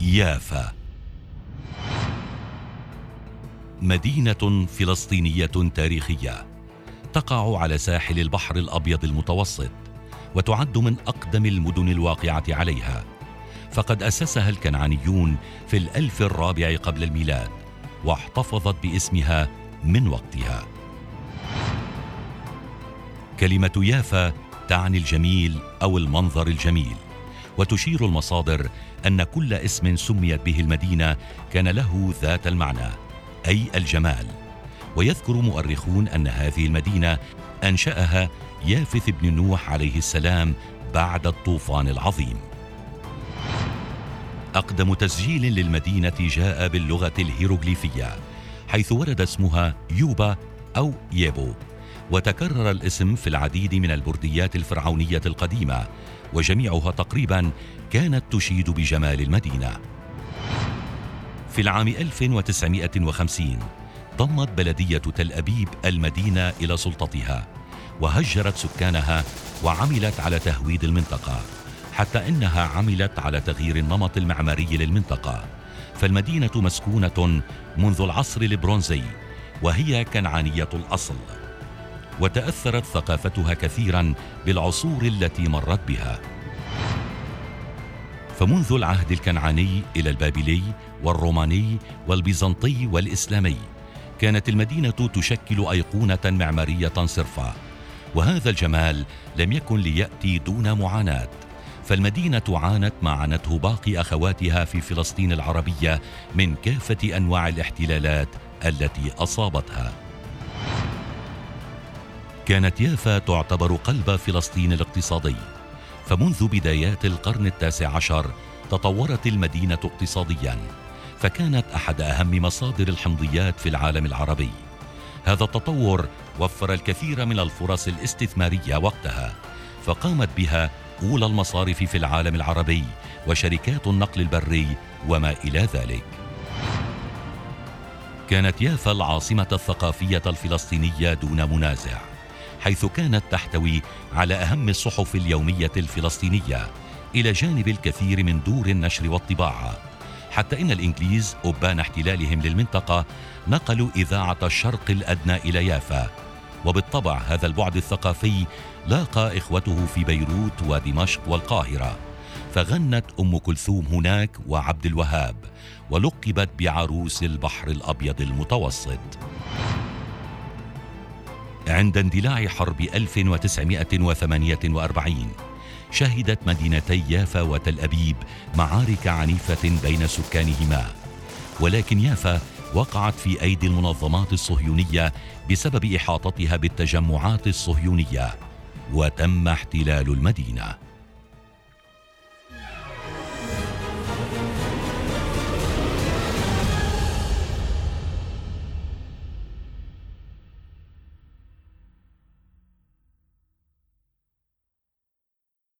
يافا مدينة فلسطينية تاريخية تقع على ساحل البحر الأبيض المتوسط وتعد من أقدم المدن الواقعة عليها. فقد أسسها الكنعانيون في الألف الرابع قبل الميلاد واحتفظت باسمها من وقتها. كلمة يافا تعني الجميل أو المنظر الجميل. وتشير المصادر أن كل اسم سميت به المدينة كان له ذات المعنى أي الجمال. ويذكر مؤرخون أن هذه المدينة أنشأها يافث بن نوح عليه السلام بعد الطوفان العظيم. أقدم تسجيل للمدينة جاء باللغة الهيروغليفية حيث ورد اسمها يوبا أو ييبو. وتكرر الاسم في العديد من البرديات الفرعونية القديمة وجميعها تقريبا كانت تشيد بجمال المدينة. في العام 1950 ضمت بلدية تل أبيب المدينة إلى سلطتها وهجرت سكانها وعملت على تهويد المنطقة حتى إنها عملت على تغيير النمط المعماري للمنطقة. فالمدينة مسكونة منذ العصر البرونزي وهي كنعانية الأصل. وتأثرت ثقافتها كثيرا بالعصور التي مرت بها. فمنذ العهد الكنعاني إلى البابلي والروماني والبيزنطي والإسلامي كانت المدينة تشكل أيقونة معمارية صرفه وهذا الجمال لم يكن ليأتي دون معاناة. فالمدينة عانت ما عانته باقي أخواتها في فلسطين العربية من كافة أنواع الاحتلالات التي أصابتها. كانت يافا تعتبر قلب فلسطين الاقتصادي. فمنذ بدايات القرن التاسع عشر تطورت المدينة اقتصاديا فكانت أحد أهم مصادر الحمضيات في العالم العربي. هذا التطور وفر الكثير من الفرص الاستثمارية وقتها فقامت بها أولى المصارف في العالم العربي وشركات النقل البري وما إلى ذلك. كانت يافا العاصمة الثقافية الفلسطينية دون منازع. حيث كانت تحتوي على أهم الصحف اليومية الفلسطينية إلى جانب الكثير من دور النشر والطباعة. حتى إن الإنجليز أبان احتلالهم للمنطقة نقلوا إذاعة الشرق الأدنى إلى يافا. وبالطبع هذا البعد الثقافي لاقى إخوته في بيروت ودمشق والقاهرة. فغنت أم كلثوم هناك وعبد الوهاب ولقبت بعروس البحر الأبيض المتوسط. عند اندلاع حرب 1948 شهدت مدينتي يافا وتل أبيب معارك عنيفة بين سكانهما. ولكن يافا وقعت في أيدي المنظمات الصهيونية بسبب إحاطتها بالتجمعات الصهيونية وتم احتلال المدينة.